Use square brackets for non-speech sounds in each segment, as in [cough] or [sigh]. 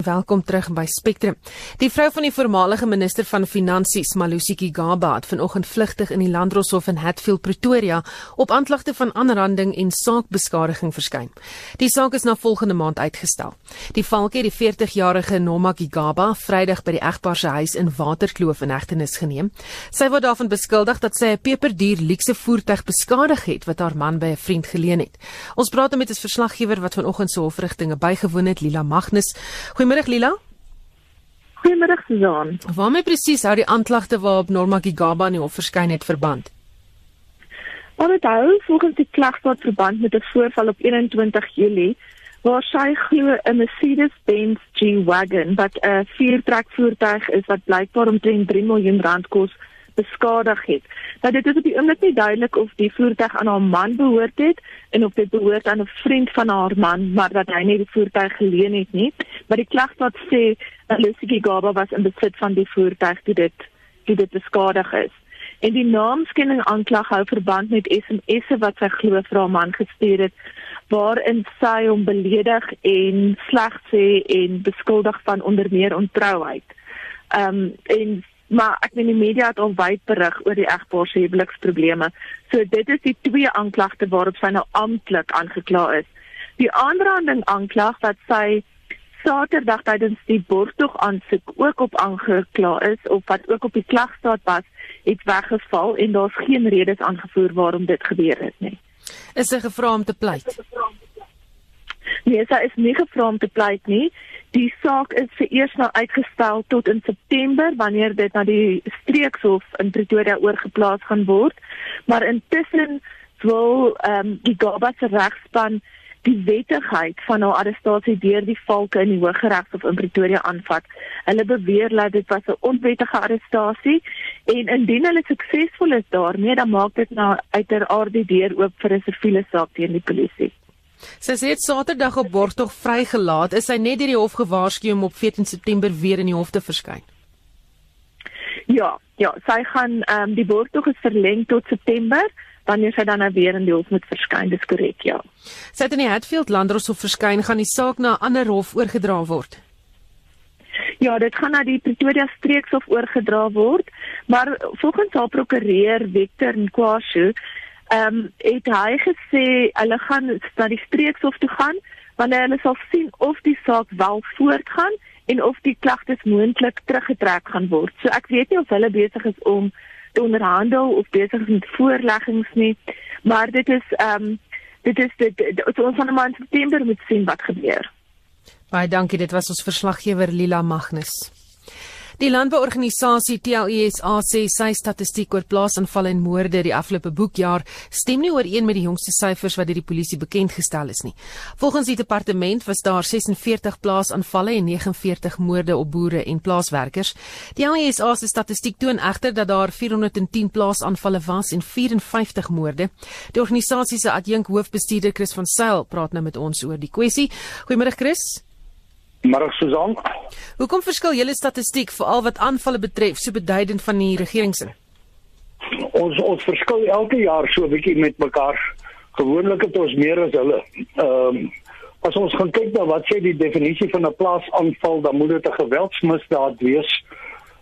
Welkom terug by Spectrum. Die vrou van die voormalige minister van Finansies, Malusi Gigaba, het vanoggend vlugtig in die Landdroshof in Hatfield, Pretoria, op aanklagte van aanranding en saakbeskadiging verskyn. Die saak is na volgende maand uitgestel. Die valke het die 40-jarige Noma Gigaba Vrydag by die egpaar se huis in Waterkloof in hegtenis geneem. Sy word daarvan beskuldig dat sy 'n peperduur luukse voertuig beskadig het wat haar man by 'n vriend geleen het. Ons praat met 'n verslaggewer wat vanoggend se hofrigtinge bygewoon het, Lila Magnus. Goeie Goeiemôre Lila. Goeiemôre Susan. Waarmee presies hou die aanklagte waarop Norma Gigaba in die hof verskyn het verband? Maar dit hou volgens die klagstaat verband met 'n voorval op 21 Julie waar sy glo 'n Mercedes-Benz G-Wagon wat 'n viertrek voertuig is wat blykbaar omtrent 3 miljoen rand kos beskadig het. Nou dit is op die oomblik nie duidelik of die voertuig aan haar man behoort het en of dit behoort aan 'n vriend van haar man, maar dat hy nie die voertuig geleen het nie. Maar die klag wat sê dat Lucy Gaba was in besit van die voertuig toe dit toe dit beskadig is. En die naamskenning aanklag hou verband met SMS'e wat sy glo vir haar man gestuur het waarin sy hom beledig en sleg sê en beskuldig van onder meer ontrouheid. Ehm um, en maar ek weet die media het al wyd berig oor die egpaar se huweliksprobleme. So dit is die twee aanklagte waarop sy nou amptelik aangekla is. Die aanranding aanklag wat sy Saterdag tydens die borgtog aansoek ook op aangekla is of wat ook op die klagstaat was, het weggeval en daar's geen redes aangevoer waarom dit gebeur het nie. Is sy gevra om te pleit? Nee, sy is nie gevra om te pleit nie. Die saak is vir eers nou uitgestel tot in September wanneer dit na die streekshof in Pretoria oorgeplaas gaan word. Maar intussen wil ehm um, die Gaba se regspan die wettigheid van haar arrestasie deur die valke in die Hooggeregshof in Pretoria aanvat. Hulle beweer dat dit was 'n onwettige arrestasie en indien hulle suksesvol is daarmee, dan maak dit nou uiteraard die deur oop vir 'n siviele saak teen die polisie. Sy sê dit Saterdag op borgtog vrygelaat. Is sy net deur die hof gewaarsku om op 14 September weer in die hof te verskyn? Ja, ja, sy gaan ehm um, die borgtog is verleng tot September wanneer sy dan nou weer in die hof moet verskyn. Dis korrek, ja. Sy het in die Hatfield Landdroshof verskyn, gaan die saak na 'n ander hof oorgedra word. Ja, dit gaan na die Pretoria Streekshof oorgedra word, maar volgens haar prokureur Victor Nkwashu ehm um, het hy gesê hulle gaan na die streekshof toe gaan wanneer hulle sal sien of die saak wel voortgaan en of die klagtes moontlik teruggetrek gaan word. So ek weet nie of hulle besig is om te onderhandel of besig is met voorleggings nie, maar dit is ehm um, dit is dit, dit, ons van 'n maand September moet sien wat gebeur. Baie dankie, dit was ons verslaggewer Lila Magnus. Die landbouorganisasie TLESA sê sy statistiek oor plaasaanvalle en moorde die afgelope boekjaar stem nie ooreen met die jongste syfers wat deur die polisie bekend gestel is nie. Volgens die departement was daar 46 plaasaanvalle en 49 moorde op boere en plaaswerkers. Die TLESA se statistiek toon egter dat daar 410 plaasaanvalle was en 54 moorde. Die organisasie se adjunk hoofbestuurder Chris van Sail praat nou met ons oor die kwessie. Goeiemôre Chris. Maar Susan, hoekom verskil julle statistiek veral wat aanvalle betref so beduidend van die regering se? Ons ons verskil elke jaar so 'n bietjie met mekaar. Gewoonlik het ons meer as hulle. Ehm um, as ons gaan kyk na wat sê die definisie van 'n plaasaanval, dan moet dit 'n geweldsmisdaad wees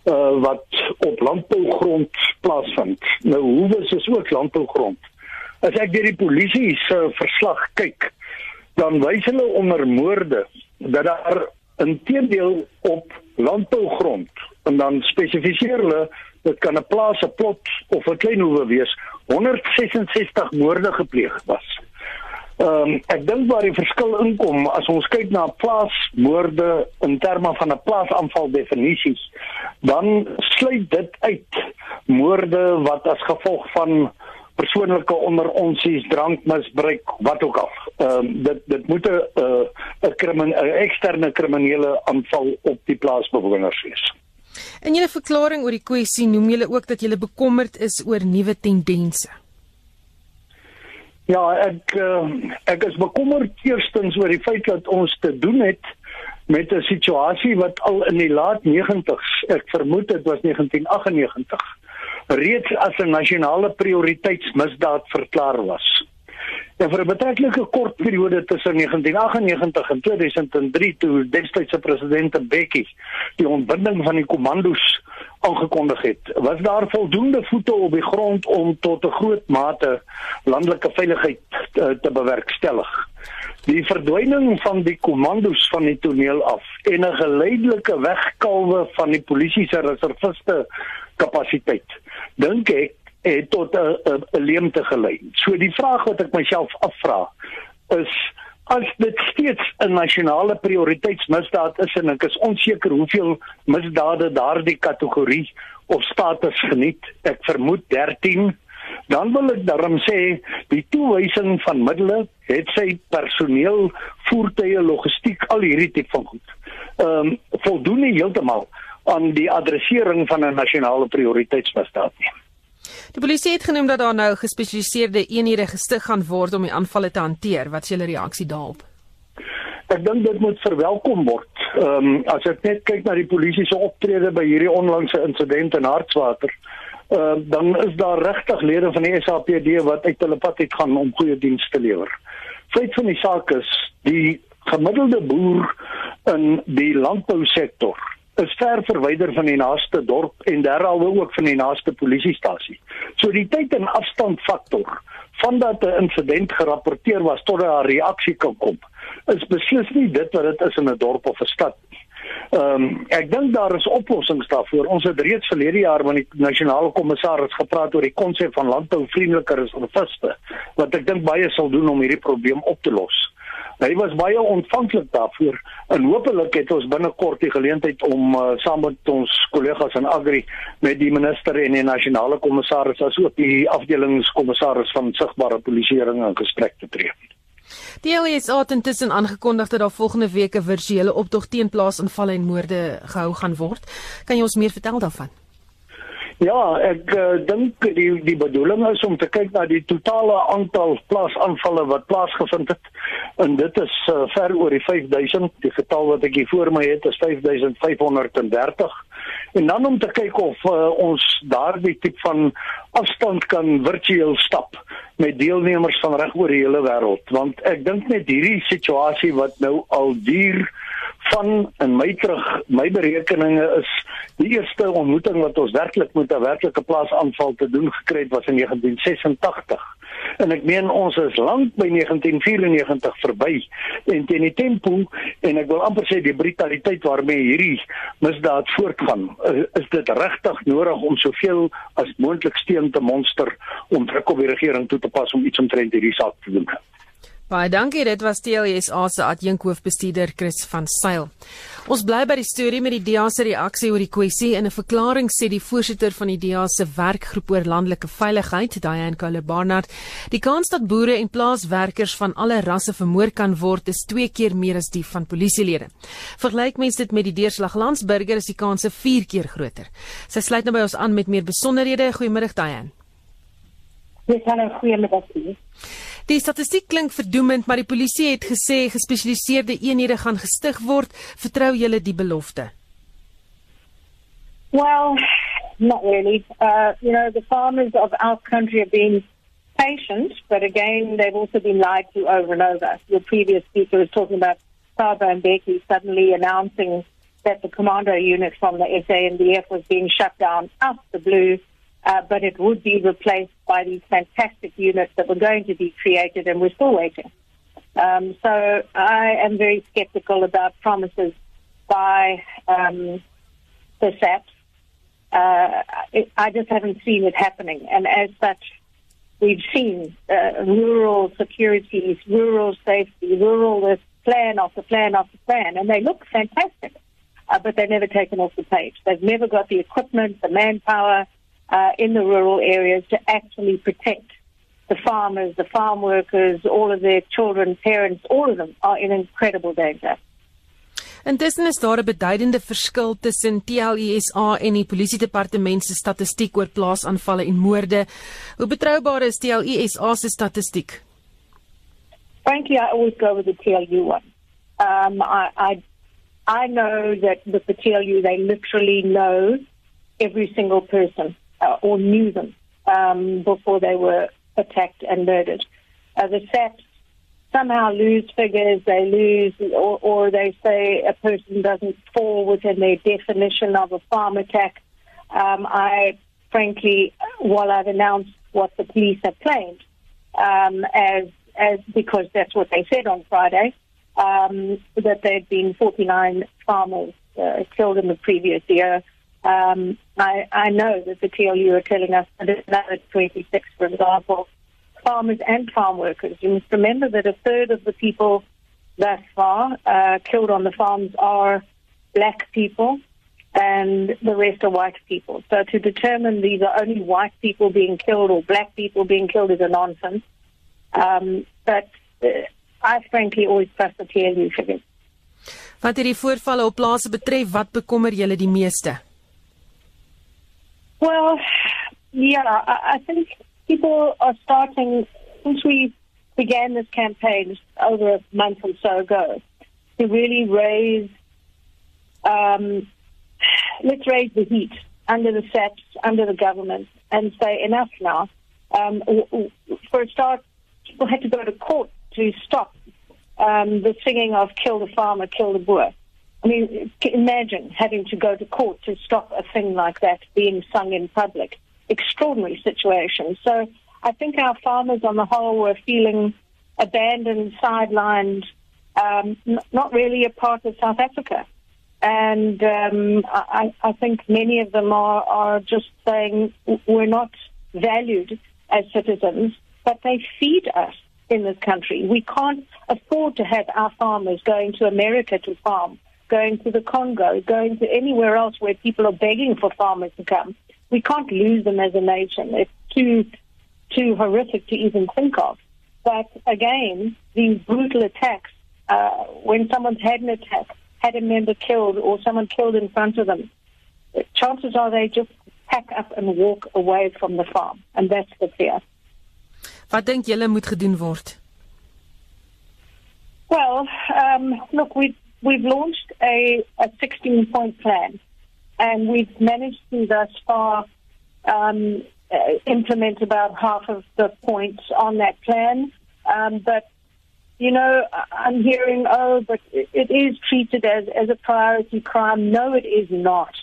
uh wat op landbougrond plaasvind. Nou hoe is dit ook landbougrond? As ek deur die polisie se verslag kyk, dan wys hulle onder moorde dat daar intedeel op landbougrond en dan spesifiseer hulle dit kan 'n plaas, 'n plot of 'n klein hoewe wees 166 moorde gepleeg was. Ehm um, ek dink waar die verskil inkom as ons kyk na plaasmoorde in terme van 'n plaasaanval definisies dan sluit dit uit moorde wat as gevolg van persoonlike onder ons is drankmisbruik wat ook al. Ehm um, dit dit moet 'n 'n krimin eksterne kriminele aanval op die plaasbewoners wees. In julle verklaring oor die kwessie noem julle ook dat julle bekommerd is oor nuwe tendense. Ja, ek uh, ek is bekommerd eerstens oor die feit dat ons te doen het met 'n situasie wat al in die laat 90's, ek vermoed dit was 1998 reeds as 'n nasionale prioriteitsmisdaad verklaar was. En vir 'n betreklike kort periode tussen 1998 en 2003 toe destydse president Mbeki die ontbinding van die kommandos aangekondig het, was daar voldoende voete op die grond om tot 'n groot mate landelike veiligheid te, te bewerkstellig. Die verdwyning van die kommandos van die toneel af en 'n geleidelike wegkalwe van die polisie se reserviste kapasiteit dink ek het tot 'n leemte gelei. So die vraag wat ek myself afvra is as dit steeds 'n nasionale prioriteitsmisdaad is en ek is onseker hoeveel misdade daardie kategorie of status geniet, ek vermoed 13 dan wil ek daarom sê die toewysing van middele het sy personeel voertuie logistiek al hierdie tipe van goed ehm um, voldoen nie heeltemal aan die adressering van 'n nasionale prioriteitsmisdaad nie Die polisie het genoem dat daar nou gespesialiseerde eenhede gestig gaan word om die aanvalle te hanteer. Wat is julle reaksie daarop? Ek dink dit moet verwelkom word. Ehm um, as ek net kyk na die polisie se optrede by hierdie onlangse insident in Hartswater, uh, dan is daar regtig lede van die SAPD wat uit hulle pad het gaan om goeie diens te lewer. Feit van die saak is die gemiddelde boer in die landbousektor is ver verwyder van die naaste dorp en derhalwe ook van die naaste polisiestasie. So die tyd en afstand faktor van dat 'n insident gerapporteer was tot 'n reaksie kan kom, is beslis nie dit wat dit is in 'n dorp of 'n stad. Ehm um, ek dink daar is oplossings daarvoor. Ons het reeds verlede jaar met die nasionale kommissaris gepraat oor die konsep van landbouvriendelike reserviste wat ek dink baie sal doen om hierdie probleem op te los. Hy was baie ontvanklik daarvoor en hopelik het ons binnekort die geleentheid om uh, saam met ons kollegas in Agri met die minister en die nasionale kommissaris asook die afdelingskommissaris van sigbare polisieering in gesprek te tree. Die LSA het intussen aangekondig dat daar volgende week 'n virtuele optog teen plaasinvalle en moorde gehou gaan word. Kan jy ons meer vertel daarvan? Ja, ek uh, dink die die bedoeling is om te kyk na die totale aantal plaasaanvalle wat plaasgevind het. En dit is uh, ver oor die 5000. Die getal wat ek hier voor my het is 5530. En dan om te kyk of uh, ons daardie tipe van afstand kan virtueel stap met deelnemers van reg oor die hele wêreld, want ek dink net hierdie situasie wat nou al duur van in my terug my berekeninge is die eerste ontmoeting wat ons werklik met 'n werklike plaasaanval te doen gekry het was in 1986 en ek meen ons is lank by 1994 verby en teen die tempo en ek wil amper sê die brutaliteit waarmee hierdie misdaad voortgaan is dit regtig nodig om soveel as moontlik steen te monster om druk op die regering toe te pas om iets omtrent hierdie saak te doen. Baie dankie, dit was TLSA se adjunkhoofbestuurder Chris van Sail. Ons bly by die storie met die DEA se reaksie oor die kwessie. In 'n verklaring sê die voorsitter van die DEA se werkgroep oor landelike veiligheid, Diane Cole Barnard, die kans dat boere en plaaswerkers van alle rasse vermoor kan word, is twee keer meer as die van polisielede. Vergelyk mens dit met die deurslag landsburger, is die kans 4 keer groter. Sy sluit nou by ons aan met meer besonderhede. Goeiemôre Diane. Dis 'n goeie middag. Die statistiek klink verdoemend, maar die polisie het gesê gespesialiseerde eenhede gaan gestig word. Vertrou julle die belofte? Well, not really. Uh, you know, the farmers of our country have been patient, but again, they've also been lied to over and over. Your previous speaker was talking about Saba and Becky suddenly announcing that the commando unit from the SANDF was being shut down out the blue uh, but it would be replaced by these fantastic units that were going to be created, and we're still waiting. Um, so I am very skeptical about promises by um, the SAPs. Uh, it, I just haven't seen it happening, and as such, we've seen uh, rural security, rural safety, rural this plan after plan after plan, and they look fantastic, uh, but they're never taken off the page. They've never got the equipment, the manpower, uh, in the rural areas to actually protect the farmers, the farm workers, all of their children, parents, all of them are in incredible danger. Intussen is daar 'n beduidende verskil tussen TLISA en die polisiedepartement se statistiek oor plaasaanvalle en moorde. Hoe betroubaar is TLISA se statistiek? Frankly, I always go with the TLU one. Um, I, I, I know that with the TLU, they literally know every single person uh, or knew them um, before they were attacked and murdered. uh, the SAPs somehow lose figures, they lose, or, or they say a person doesn't fall within their definition of a farm attack. Um, I, frankly, while I've announced what the police have claimed, um, as as because that's what they said on Friday, um, that there'd been 49 farmers uh, killed in the previous year. Um, I, I know that the TLU are telling us that another 26, for example, farmers and farm workers. You must remember that a third of the people thus far uh, killed on the farms are black people and the rest are white people. So to determine these are only white people being killed or black people being killed is a nonsense. Um, but uh, I frankly always trust the TLU figures. Wat hierdie voorvalle op plase betref, wat bekommer julle die meeste? Well, yeah, I, I think people are starting, since we began this campaign over a month or so ago, to really raise, um, let's raise the heat under the SEPs, under the government, and say enough now. Um, for a start, people had to go to court to stop um, the singing of kill the farmer, kill the boer. I mean, imagine having to go to court to stop a thing like that being sung in public extraordinary situation. So I think our farmers on the whole were feeling abandoned, sidelined, um, not really a part of South Africa. And um, I, I think many of them are, are just saying we're not valued as citizens, but they feed us in this country. We can't afford to have our farmers going to America to farm, going to the Congo, going to anywhere else where people are begging for farmers to come we can't lose them as a nation. It's too too horrific to even think of. But again, these brutal attacks, uh, when someone's had an attack, had a member killed, or someone killed in front of them, chances are they just pack up and walk away from the farm, and that's the fear. Wat dink julle moet gedoen word? Well, um, look, we've we've launched a, a 16 point plan and we've managed to thus far um, uh, implement about half of the points on that plan. Um, but you know, I'm hearing, oh, but it is treated as, as a priority crime. No, it is not.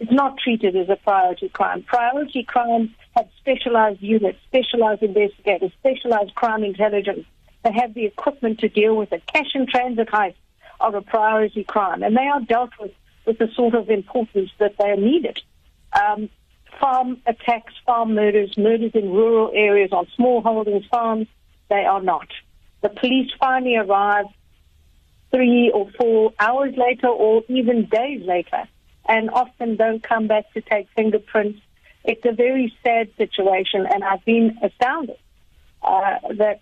It's not treated as a priority crime. Priority crimes have specialized units, specialized investigators, specialized crime intelligence. They have the equipment to deal with a cash and transit heist of a priority crime, and they are dealt with with the sort of importance that they are needed. Um, farm attacks, farm murders, murders in rural areas on small holdings farms, they are not. The police finally arrive three or four hours later or even days later and often don't come back to take fingerprints. It's a very sad situation and I've been astounded uh, that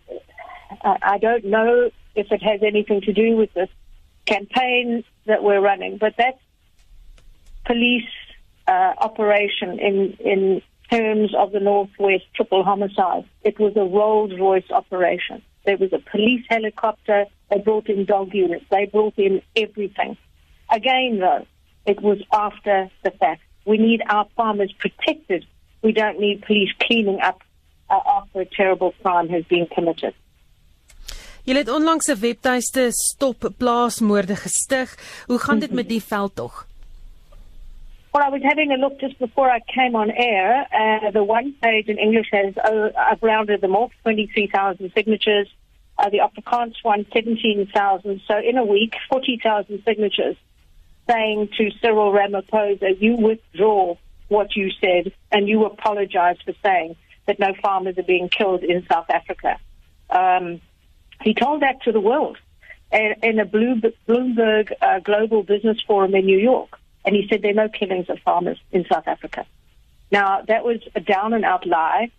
uh, I don't know if it has anything to do with this campaign that we're running, but that's police uh, operation in, in terms of the Northwest triple homicide. It was a Rolls Royce operation. There was a police helicopter. They brought in dog units. They brought in everything. Again, though, it was after the fact. We need our farmers protected. We don't need police cleaning up uh, after a terrible crime has been committed. Jy het onlangs 'n webtuiste stop plaasmoorde gestig. Hoe gaan dit met die veldtog? Well, I was having a look just before I came on air. Uh, the one page in English has, uh, I've rounded them off, 23,000 signatures. Uh, the Afrikaans one, 17,000. So in a week, 40,000 signatures saying to Cyril Ramaphosa, you withdraw what you said and you apologize for saying that no farmers are being killed in South Africa. Um, he told that to the world in a Bloomberg uh, Global Business Forum in New York and he said there are no killings of farmers in South Africa. Now, that was a down and out lie,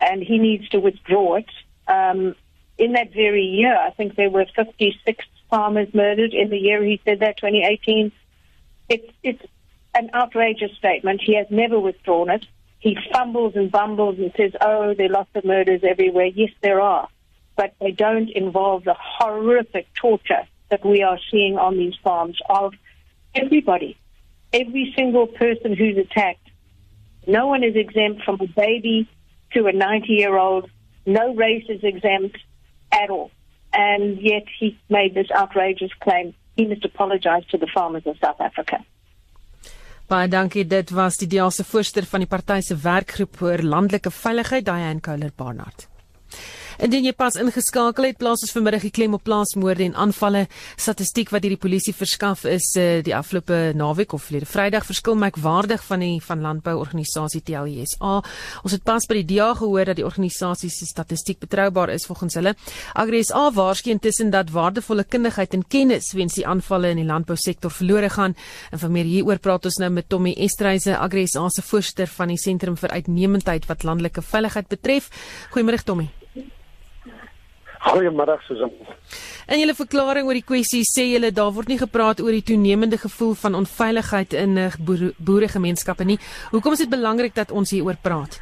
and he needs to withdraw it. Um, in that very year, I think there were 56 farmers murdered in the year he said that, 2018. It's, it's an outrageous statement. He has never withdrawn it. He fumbles and bumbles and says, oh, there are lots of murders everywhere. Yes, there are. But they don't involve the horrific torture that we are seeing on these farms of everybody every single person who's attacked. No one is exempt from a baby to a 90 year old. No race is exempt. at all. And yet he made this outrageous claim. He must apologize to the farmers of South Africa. Baie dankie. Dit was die dielse voorsteur van die party se werkgroep oor landelike veiligheid, Diane Kohler Barnard. Indien jy pas ingeskakel het, plaas ons vanmiddag die klem op plaasmoorde en aanvalle. Statistiek wat hierdie polisie verskaf is uh, die afgelope naweek of verlede Vrydag verskil merkwaardig van die van landbouorganisasie TLSA. Ons het pas by die DA gehoor dat die organisasie se statistiek betroubaar is volgens hulle. AgriSA waarskyn tussen dat waardevolle kundigheid en kennis weens die aanvalle in die landbousektor verlore gaan. En vir meer hieroor praat ons nou met Tommy Estreise, AgriSA se voorsitter van die Sentrum vir Uitnemendheid wat landelike veiligheid betref. Goeiemôre Tommy. Goeiemôre Susan. In julle verklaring oor die kwessie sê julle daar word nie gepraat oor die toenemende gevoel van onveiligheid in eh, boere, boeregemeenskappe nie. Hoekom is dit belangrik dat ons hieroor praat?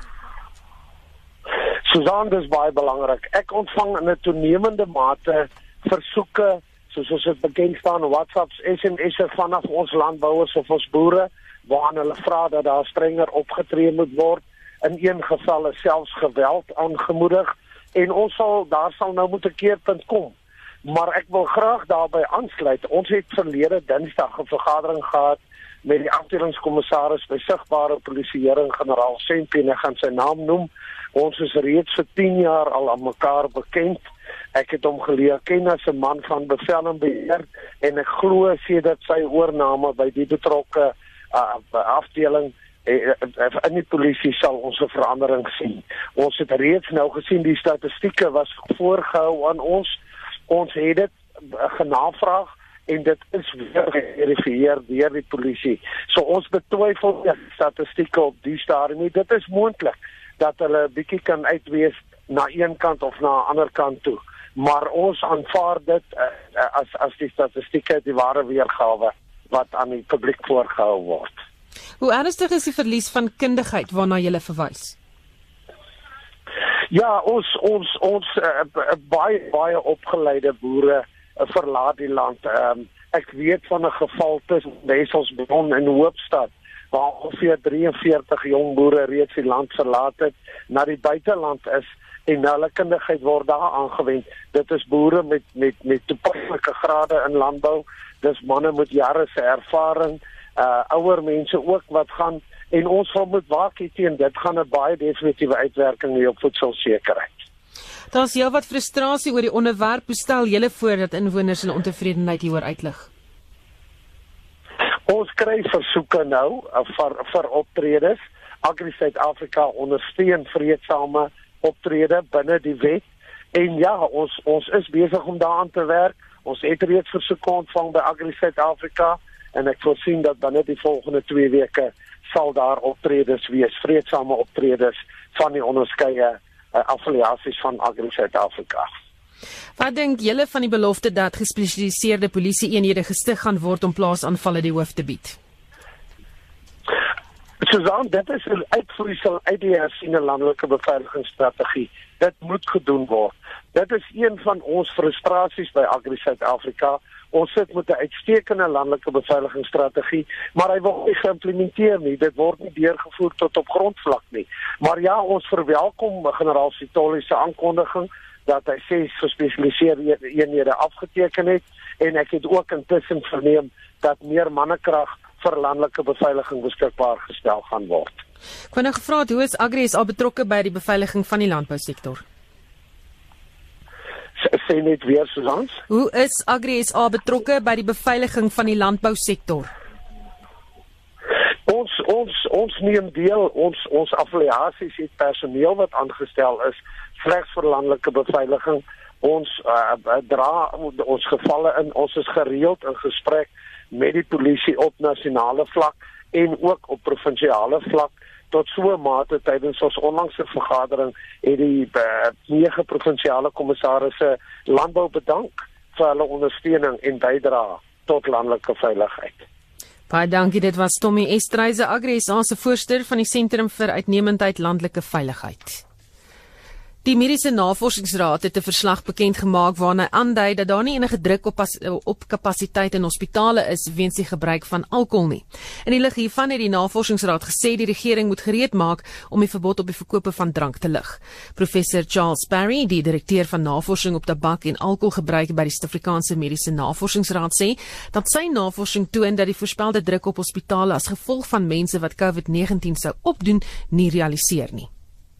Susan, dis baie belangrik. Ek ontvang in 'n toenemende mate versoeke soos ons dit bekend staan op WhatsApp, SMS'e vanaf ons landbouers of ons boere waarin hulle vra dat daar strenger opgetree moet word in een geval selfs geweld aangemoedig en ons sal daar sal nou moet 'n keerpunt kom. Maar ek wil graag daarbey aansluit. Ons het verlede Dinsdag 'n vergadering gehad met die afdelingskommissaris by sigbare polisieering generaal Sempie, ek gaan sy naam noem. Ons is reeds vir 10 jaar al aan mekaar bekend. Ek het hom geleer ken as 'n man van bevel en beheer en ek glo sê dat sy oorname by die betrokke uh, afdeling in die polisie sal ons 'n verandering sien. Ons het reeds nou gesien die statistieke was voorgehou aan ons. Ons het dit eh, genavraag en dit is weer geverifieer deur die polisie. So ons betwyfel die statistieke op die stadium. Dit is moontlik dat hulle 'n bietjie kan uitwees na een kant of na 'n ander kant toe. Maar ons aanvaar dit as as die statistieke die ware weergawe wat aan die publiek voorgehou word. Hoe ernstig is die verlies van kundigheid waarna jy verwys? Ja, ons ons ons uh, baie baie opgeleide boere uh, verlaat die land. Um, ek weet van 'n geval tussen Wesselsbron en Hoopstad waar ongeveer 43 jong boere reeds die land verlaat het, na die buiteland is en hulle kundigheid word daar aangewend. Dit is boere met met met toepaslike grade in landbou. Dis manne met jare se ervaring uh ouer mense ook wat gaan en ons sal moet waak teen dit gaan 'n baie definitiewe uitwerking hê op voedselsekerheid. Daar's heel wat frustrasie oor die onderwerp. Hoe stel julle voor dat inwoners hulle ontevredenheid hieroor uitlig? Ons kry versoeke nou uh, vir vir optredes. Agri Suid-Afrika ondersteun vredesame optrede binne die wet. En ja, ons ons is besig om daaraan te werk. Ons het reeds versoeke ontvang by Agri Suid-Afrika en ek voorsien dat binne die volgende 2 weke sal daar optredes wees, vredesame optredes van die onderskeie uh, affiliasies van Agri Suid-Afrika. Wat dink julle van die belofte dat gespesialiseerde polisie-eenhede gestig gaan word om plaasaanvalle die hoof te bied? Susan, dit is 'n uitvloeisel uit die hersiene landelike beveiligingsstrategie. Dit moet gedoen word. Dit is een van ons frustrasies by Agri Suid-Afrika ons sit met 'n uitstekende landelike beveiligingsstrategie, maar hy word nie geïmplementeer nie. Dit word nie deurgevoer tot op grondvlak nie. Maar ja, ons verwelkom generaal Sitoli se aankondiging dat hy ses gespesialiseerde eenhede afgeteken het en ek het ook intussen verneem dat meer mannekrag vir landelike beveiliging beskikbaar gestel gaan word. Ek wou nou gevra het hoe is Agri SA betrokke by die beveiliging van die landbousektor? Sê net weer Susans. Hoe is Agri SA betrokke by die beveiliging van die landbousektor? Ons ons ons neem deel ons ons affiliasies het personeel wat aangestel is slegs vir landelike beveiliging. Ons uh, dra ons gevalle in. Ons is gereeld in gesprek met die polisie op nasionale vlak en ook op provinsiale vlak tot so 'n mate tydens ons onlangse vergadering het die uh, nege provinsiale kommissarisse landbou bedank vir hulle ondersteuning en bydrae tot landelike veiligheid. Baie dankie, dit was Tommy Estreise Agri SA se voorsteur van die Sentrum vir Uitnemendheid Landelike Veiligheid. Die Mediese Navorsingsraad het 'n verslag bekend gemaak waarin hy aandui dat daar nie enige druk op op kapasiteit in hospitale is weens die gebruik van alkohol nie. In die lig hiervan het die Navorsingsraad gesê die regering moet gereed maak om die verbod op die verkope van drank te lig. Professor Charles Barry, die direkteur van navorsing op tabak en alkoholgebruik by die Suid-Afrikaanse Mediese Navorsingsraad sê dat sy navorsing toon dat die voorspelde druk op hospitale as gevolg van mense wat COVID-19 sou opdoen nie realiseer nie.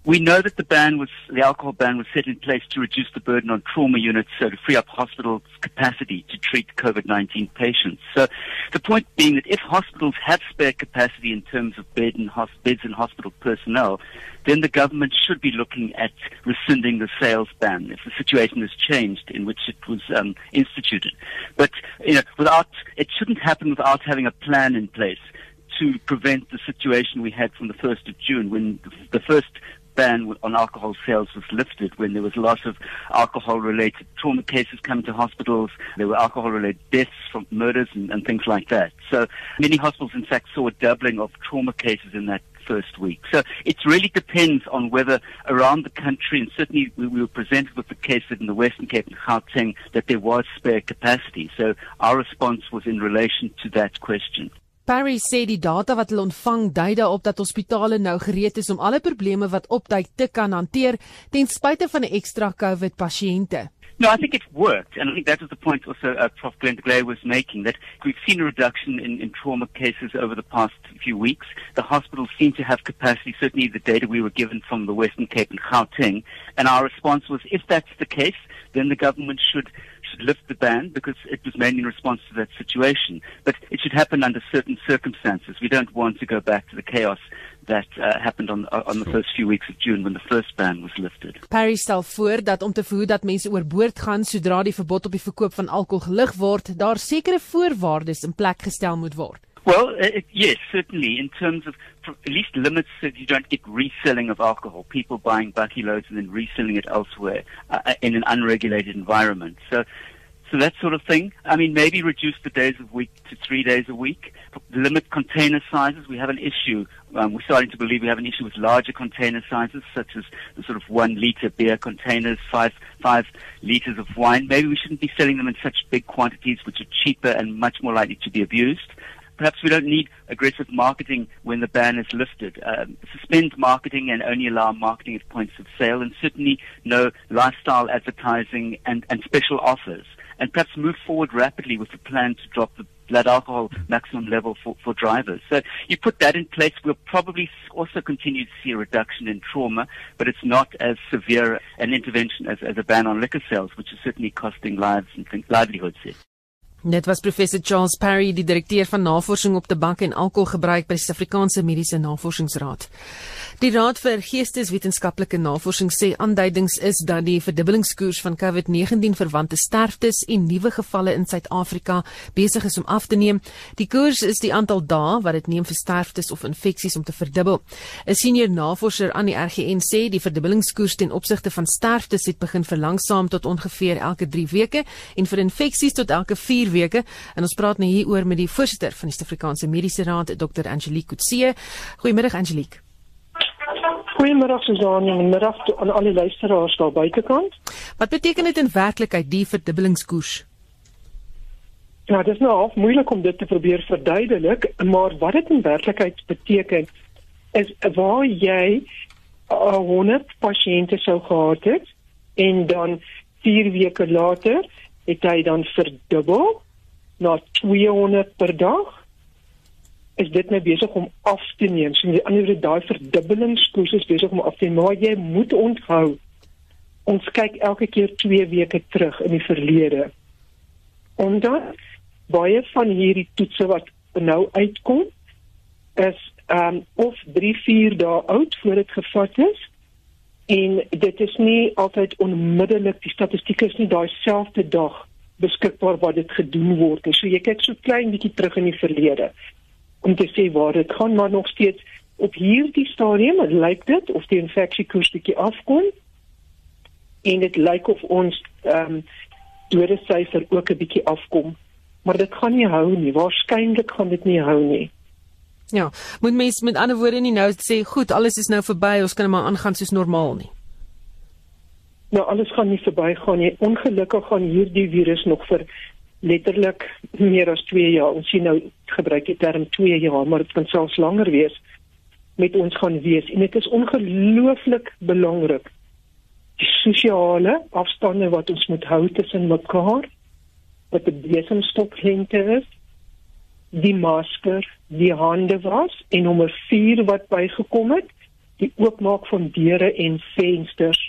We know that the ban was, the alcohol ban was set in place to reduce the burden on trauma units, so to free up hospitals' capacity to treat COVID-19 patients. So the point being that if hospitals have spare capacity in terms of bed and beds and hospital personnel, then the government should be looking at rescinding the sales ban if the situation has changed in which it was um, instituted. But you know, without it shouldn't happen without having a plan in place to prevent the situation we had from the 1st of June when the first ban on alcohol sales was lifted when there was a lot of alcohol related trauma cases coming to hospitals. There were alcohol related deaths from murders and, and things like that. So many hospitals, in fact, saw a doubling of trauma cases in that first week. So it really depends on whether around the country, and certainly we, we were presented with the case that in the Western Cape and Gauteng that there was spare capacity. So our response was in relation to that question. Parry sê die data wat hulle ontvang dui daarop dat hospitale nou gereed is om alle probleme wat opduik te kan hanteer ten spyte van 'n ekstra COVID pasiënte. No, I think it's worked, and I think that was the point also uh, Prof. Glenn Glay was making, that we've seen a reduction in, in trauma cases over the past few weeks. The hospitals seem to have capacity, certainly the data we were given from the Western Cape and Gauteng, and our response was, if that's the case, then the government should should lift the ban because it was made in response to that situation. But it should happen under certain circumstances. We don't want to go back to the chaos that uh, happened on on the first few weeks of June when the first ban was lifted. Paris stel voor dat om te verhoed dat mense oorboord gaan sodra die verbod op die verkoop van alkohol gelig word, daar sekere voorwaardes in plek gestel moet word. Well, uh, yes, certainly. In terms of at least limits so you don't get reselling of alcohol, people buying bucky loads and then reselling it elsewhere uh, uh, in an unregulated environment. So, so that sort of thing. I mean, maybe reduce the days of week to three days a week. Limit container sizes. We have an issue. Um, we're starting to believe we have an issue with larger container sizes, such as the sort of one liter beer containers, five five liters of wine. Maybe we shouldn't be selling them in such big quantities, which are cheaper and much more likely to be abused perhaps we don't need aggressive marketing when the ban is lifted. Um, suspend marketing and only allow marketing at points of sale, and certainly no lifestyle advertising and, and special offers. And perhaps move forward rapidly with the plan to drop the blood alcohol maximum level for, for drivers. So you put that in place, we'll probably also continue to see a reduction in trauma, but it's not as severe an intervention as, as a ban on liquor sales, which is certainly costing lives and livelihoods. Dit was professor Charles Parry, die direkteur van navorsing op tabak en alkoholgebruik by die Suid-Afrikaanse Mediese Navorsingsraad. Die Raad vir Geesteswetenskaplike Navorsing sê aanduidings is dat die verdubbelingskoers van COVID-19 verwante sterftes en nuwe gevalle in Suid-Afrika besig is om af te neem. Die koers is die aantal dae wat dit neem vir sterftes of infeksies om te verdubbel. 'n Senior navorser aan die RGN sê die verdubbelingskoers ten opsigte van sterftes het begin verlangsaam tot ongeveer elke 3 weke en vir infeksies tot elke 4 weke. En ons praat nou hieroor met die voorsitter van die Suid-Afrikaanse Mediese Raad, Dr. Angelique Kutse. Goeiemiddag Angelique. Goeiemiddag Suzanne en middag aan al die luisteraars daar buitekant. Wat beteken dit in werklikheid die verdubbelingskoers? Ja, dit is nou half moeilik om dit te probeer verduidelik, maar wat dit in werklikheid beteken is waar jy 100 pasiënte sou gehad het en dan 4 weke later het hy dan verdubbel na 200 per dag is dit nou besig om af te neem. So die ander word daai verdubbelingskoers is besig om af te neem. Maar jy moet onthou ons kyk elke keer 2 weke terug in die verlede. Dan baie van hierdie toetse wat nou uitkom is ehm um, of 3 4 dae oud voor dit gevat is en dit is nie altyd onmiddellik die statistiek is nie daai selfde dag beskikbaar waar dit gedoen word. So jy kyk so klein bietjie terug in die verlede om te sê waar dit gaan maar nog steeds op hierdie stadium lyk dit of die infeksiekoers bietjie afkom en dit lyk of ons ehm um, dode syfer ook 'n bietjie afkom. Maar dit gaan nie hou nie. Waarskynlik gaan dit nie hou nie. Ja moet mens met ander woorde nie nou sê goed alles is nou verby ons kan maar aangaan soos normaal nie Nou alles gaan nie verbygaan nie. Ongelukkig gaan hierdie virus nog vir letterlik meer as 2 jaar. Ons sien nou gebruik die term 2 jaar, maar dit kan selfs langer wees met ons gaan wees. En dit is ongelooflik belangrik die sosiale afstande wat ons moet hou tussen mekaar wat die besemstoklengte is die masker die hande was en nommer 4 wat bygekom het die oopmaak van deure en vensters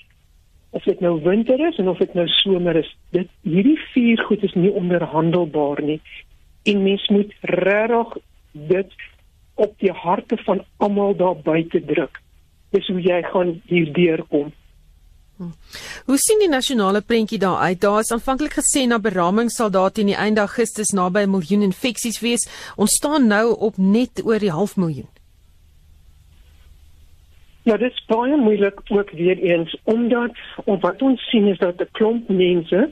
of dit nou winter is en of dit nou somer is dit hierdie vier goed is nie onderhandelbaar nie en mens moet regtig dit op die harte van almal daar buite druk dis hoe jy gaan hier deurkom Hoe sien die nasionale prentjie daar uit? Daar is aanvanklik gesê na beraming sal daar teen die einde Augustus naby 'n miljoen infeksies wees. Ons staan nou op net oor die half miljoen. Ja, dit is baie moeilik ook weer eens omdat of wat ons sien is dat 'n klomp mense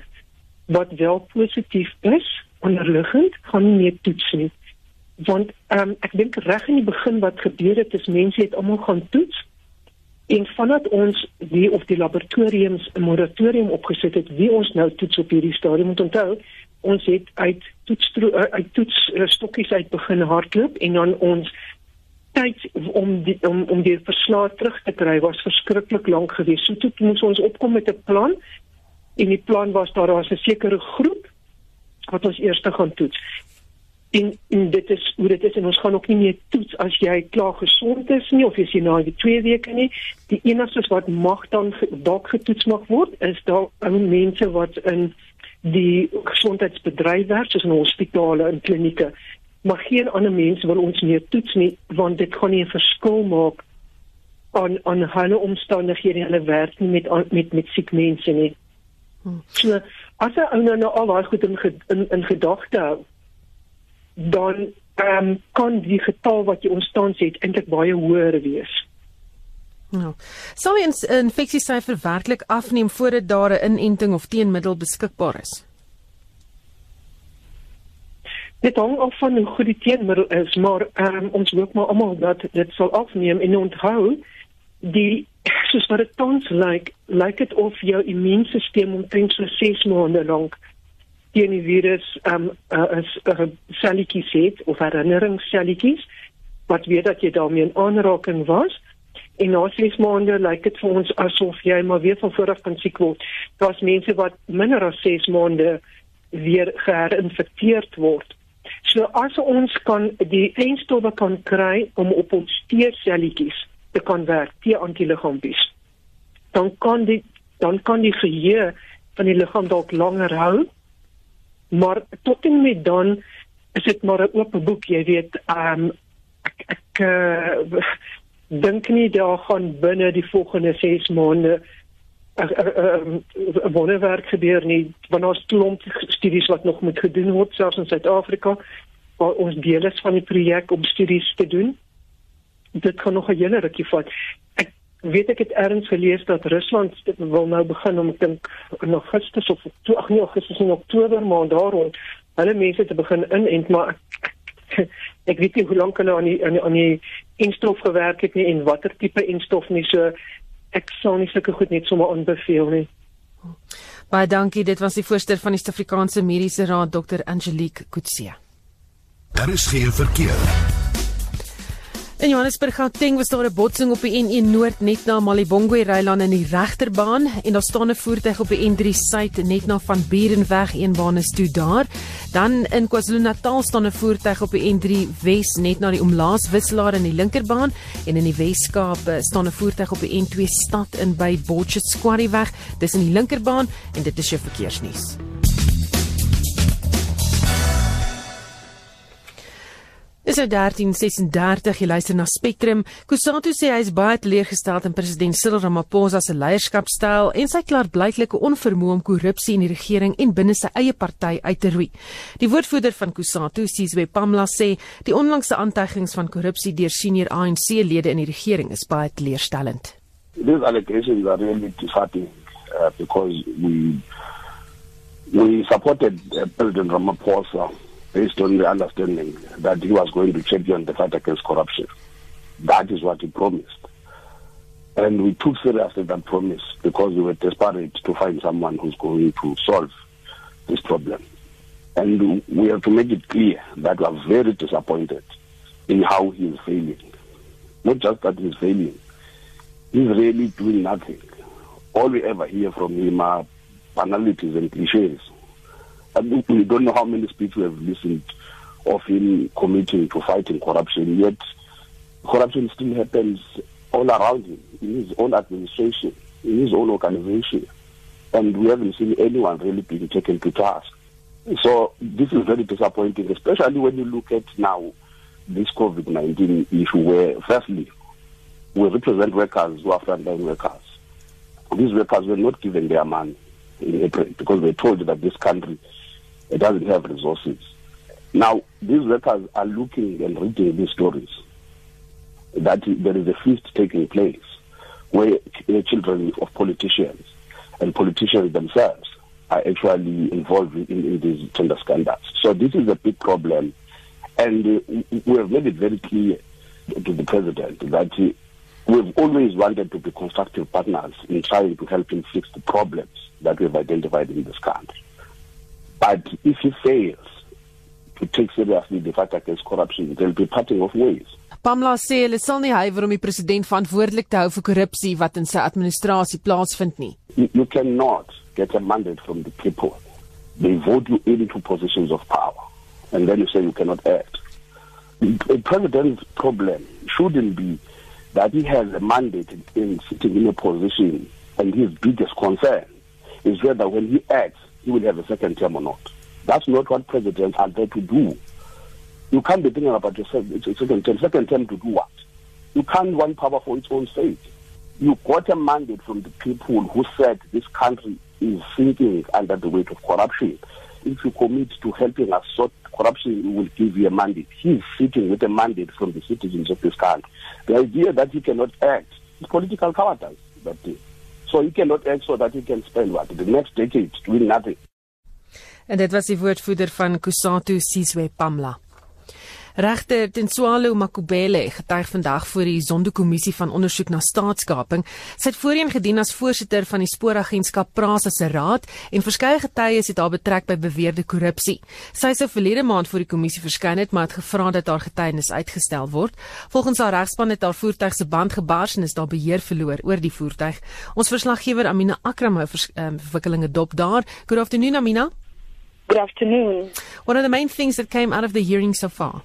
wat wel positief is onderliggend gaan nie meer toets nie. Want ehm um, ek dink reg in die begin wat gebeur het is mense het almal gaan toets En vandat ons die of die laboratoriums 'n moratorium opgesit het, wie ons nou toets op hierdie stadium moet onthou, ons het uit toets eh, uit toets uh, stokkies uit begin hardloop en dan ons tyd om die om om die verslae terug te kry was verskriklik lank geweest. So toe moes ons opkom met 'n plan en die plan was daar was 'n sekere groep wat ons eers gaan toets. En, en dit is hoe dit is en ons gaan ook nie meer toets as jy klaar gesond is nie of as jy na die 2 weke nie. Die enigste wat mag dan dalk getoets mag word is daar mense wat in die gesondheidsbedryf werk soos in hospitale en klinieke maar geen ander mense wil ons meer toets nie want dit gaan nie 'n verskil maak aan aan hulle omstandighede hulle werk nie met met met siek mense nie. Hmm. So as 'n ou nou nou al daai goed in in, in gedagte hou dan um, kan die getal wat jy ontstaan het eintlik baie hoër wees. Nou, sou ons infeksiesyfer werklik afneem voordat daar 'n inenting of teenmiddel beskikbaar is? Dit hang af van hoe goed die teenmiddel is, maar um, ons hoop maar almal dat dit sal afneem en onthou die soos wat dit tans lyk, lyk dit of jou immuunstelsel omtrent so 6 maande lank teen die virus um uh, is uh, selletjies het of herinneringsselletjies wat weet dat jy daarmee in aanraking was en na 6 maande lyk dit vir ons asof jy maar weer van voor af kan siek word. Daar's mense wat minder as 6 maande weer geherinfekteerd word. So as ons kan die eindstowwe kan kry om op ons T-selletjies te kan werk, T-antiliggaampies, dan kan die dan kan die geheue van die liggaam dalk langer hou maar tot en met dan is dit maar 'n oop boek jy weet um, ek ek uh, dink nie daar gaan binne die volgende 6 maande wonderwerk gebeur nie want ons klomp studies wat nog moet gedoen word selfs in Suid-Afrika waar ons deel is van die projek om studies te doen. Dit kan nog 'n hele rukkie vat. Ek weet ek het ergens gelees dat Rusland wil nou begin om ek dink in Augustus of toe ag nee Augustus en Oktober maand daar rond hulle mense te begin inent maar ek, [laughs] ek weet nie hoe lank hulle aan die aan die, aan die instof gewerk het nie en watter tipe instof nie so ek sou nie sulke goed net sommer aanbeveel nie. Baie dankie dit was die voorsteur van die Suid-Afrikaanse Mediese Raad Dr Angelique Kutse Daar is geen verkeer In Johannesburg Gauteng was daar 'n botsing op die N1 Noord net na Malibongwe Rylaan in die regterbaan en daar staan 'n voertuig op die N3 Suid net na Van Burenweg een baan is toe daar. Dan in KwaZulu-Natal staan 'n voertuig op die N3 Wes net na die omlaas wisselaar in die linkerbaan en in die Weskaap eh, staan 'n voertuig op die N2 stad in by Botchet Quarry weg. Dis in die linkerbaan en dit is jou verkeersnuus. Dis nou 1336 jy luister na Spectrum. Kusatu sê hy is baie teleurgestel in president Cyril Ramaphosa se leierskapstyl en sy klaarblyklike onvermoë om korrupsie in die regering en binne sy eie party uit te roei. Die woordvoerder van Kusatu, Sizwe Pamla sê die onlangse aantuigings van korrupsie deur senior ANC-lede in die regering is baie teleurstellend. These allegations are really disheartening uh, because we we supported uh, President Ramaphosa based on the understanding that he was going to champion the fight against corruption. That is what he promised. And we took seriously that promise because we were desperate to find someone who's going to solve this problem. And we have to make it clear that we are very disappointed in how he is failing. Not just that he's failing, he's really doing nothing. All we ever hear from him are banalities and cliches. We don't know how many speeches we have listened of him committing to fighting corruption, yet corruption still happens all around him, in his own administration, in his own organization. And we haven't seen anyone really being taken to task. So this is very disappointing, especially when you look at now this COVID-19 issue where firstly, we represent workers who are frontline workers. These workers were not given their money in April because they told that this country it doesn't have resources. Now, these workers are looking and reading these stories that there is a feast taking place where children of politicians and politicians themselves are actually involved in, in these tender scandals. So this is a big problem, and uh, we have made it very clear to the president that uh, we've always wanted to be constructive partners in trying to help him fix the problems that we've identified in this country. But if he fails to take seriously the fight against corruption, there'll be parting of ways. Pamela sê hulle sal nie huiwer om die president verantwoordelik te hou vir korrupsie wat in sy administrasie plaasvind nie. You, you cannot get a mandate from the people. They vote you into positions of power and then you say you cannot act. A president's problem shouldn't be that he has a mandate in sitting in a position and his biggest concern is whether when he acts he will have a second term or not. That's not what presidents are there to do. You can't be thinking about your second term. Second term to do what? You can't want power for its own sake. You got a mandate from the people who said this country is sinking under the weight of corruption. If you commit to helping us sort corruption, we will give you a mandate. He's sitting with a mandate from the citizens of this country. The idea that he cannot act is political cowardice. That day. Uh, So you cannot act so that you can spend what the next decade doing nothing. En dit was die woordvoerder van Kusatu Sizwe Pamla. Regter Tenswalo Makubele getuig vandag voor die Zondo-kommissie van ondersoek na staatskaping. Sy het voorheen gedien as voorsitter van die spooragentskap Prasa se raad en verskeie getuies het haar betrek by beweerde korrupsie. Sy sou verlede maand voor die kommissie verskyn het, maar het gevra dat haar getuienis uitgestel word. Volgens haar regspan het haar voertuig se band gebars en is daar beheer verloor oor die voertuig. Ons verslaggewer Amina Akram hou ehm, verwikkelinge dop daar. Good afternoon Amina. Good afternoon. What are the main things that came out of the hearing so far?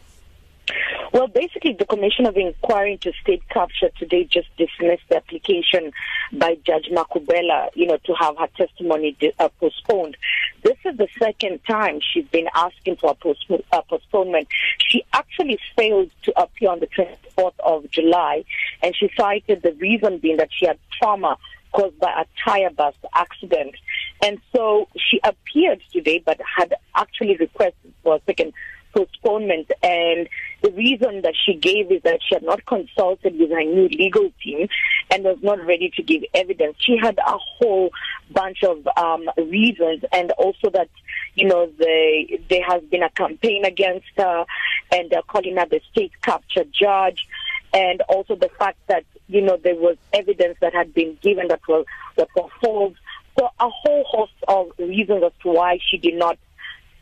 Well, basically, the Commission of Inquiry into State Capture today just dismissed the application by Judge Makubela, you know, to have her testimony uh, postponed. This is the second time she's been asking for a uh, postponement. She actually failed to appear on the 24th of July, and she cited the reason being that she had trauma caused by a tire bus accident. And so she appeared today, but had actually requested for a second postponement. And the reason that she gave is that she had not consulted with her new legal team and was not ready to give evidence. She had a whole bunch of um, reasons, and also that you know the, there has been a campaign against her, and they're calling her the state capture judge. And also the fact that you know there was evidence that had been given that was that was false. So a whole host of reasons as to why she did not